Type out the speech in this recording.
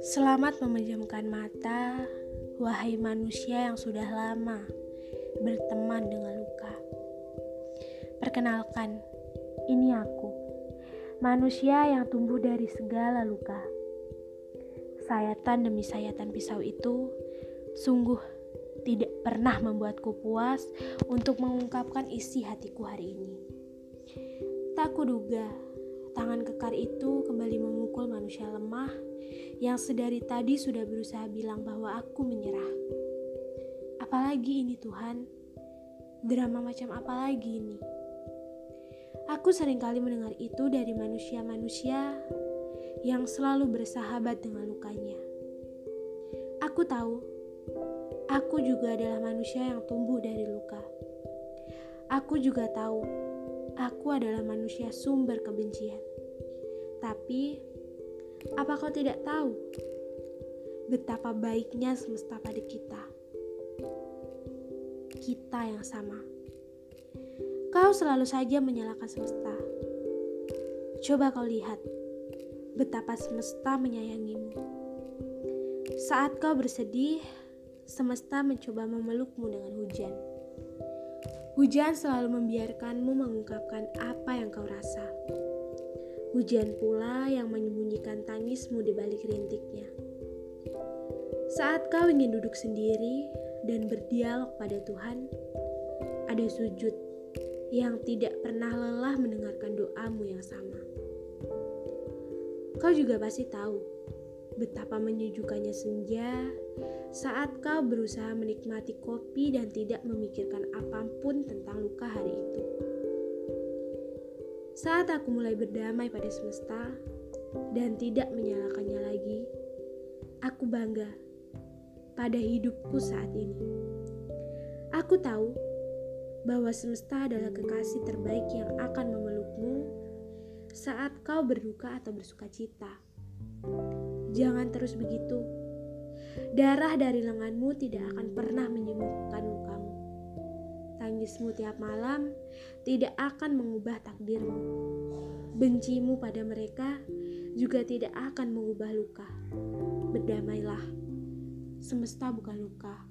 Selamat memejamkan mata, wahai manusia yang sudah lama berteman dengan luka. Perkenalkan, ini aku, manusia yang tumbuh dari segala luka. Sayatan demi sayatan pisau itu sungguh tidak pernah membuatku puas untuk mengungkapkan isi hatiku hari ini. Tak kuduga, tangan kekar itu kembali memukul manusia lemah yang sedari tadi sudah berusaha bilang bahwa aku menyerah. Apalagi ini Tuhan, drama macam apa lagi ini? Aku sering kali mendengar itu dari manusia-manusia yang selalu bersahabat dengan lukanya. Aku tahu, aku juga adalah manusia yang tumbuh dari luka. Aku juga tahu, aku adalah manusia sumber kebencian. Tapi, apa kau tidak tahu betapa baiknya semesta pada kita? Kita yang sama. Kau selalu saja menyalahkan semesta. Coba kau lihat betapa semesta menyayangimu. Saat kau bersedih, semesta mencoba memelukmu dengan hujan. Hujan selalu membiarkanmu mengungkapkan apa yang kau rasa. Hujan pula yang menyembunyikan tangismu di balik rintiknya. Saat kau ingin duduk sendiri dan berdialog pada Tuhan, ada sujud yang tidak pernah lelah mendengarkan doamu yang sama. Kau juga pasti tahu betapa menyejukkannya senja saat kau berusaha menikmati kopi dan tidak memikirkan apa pun tentang luka hari itu. Saat aku mulai berdamai pada semesta dan tidak menyalahkannya lagi, aku bangga pada hidupku saat ini. Aku tahu bahwa semesta adalah kekasih terbaik yang akan memelukmu saat kau berduka atau bersuka cita. Jangan terus begitu. Darah dari lenganmu tidak akan pernah menyembuhkan lukamu tangismu tiap malam tidak akan mengubah takdirmu. Bencimu pada mereka juga tidak akan mengubah luka. Berdamailah, semesta bukan luka.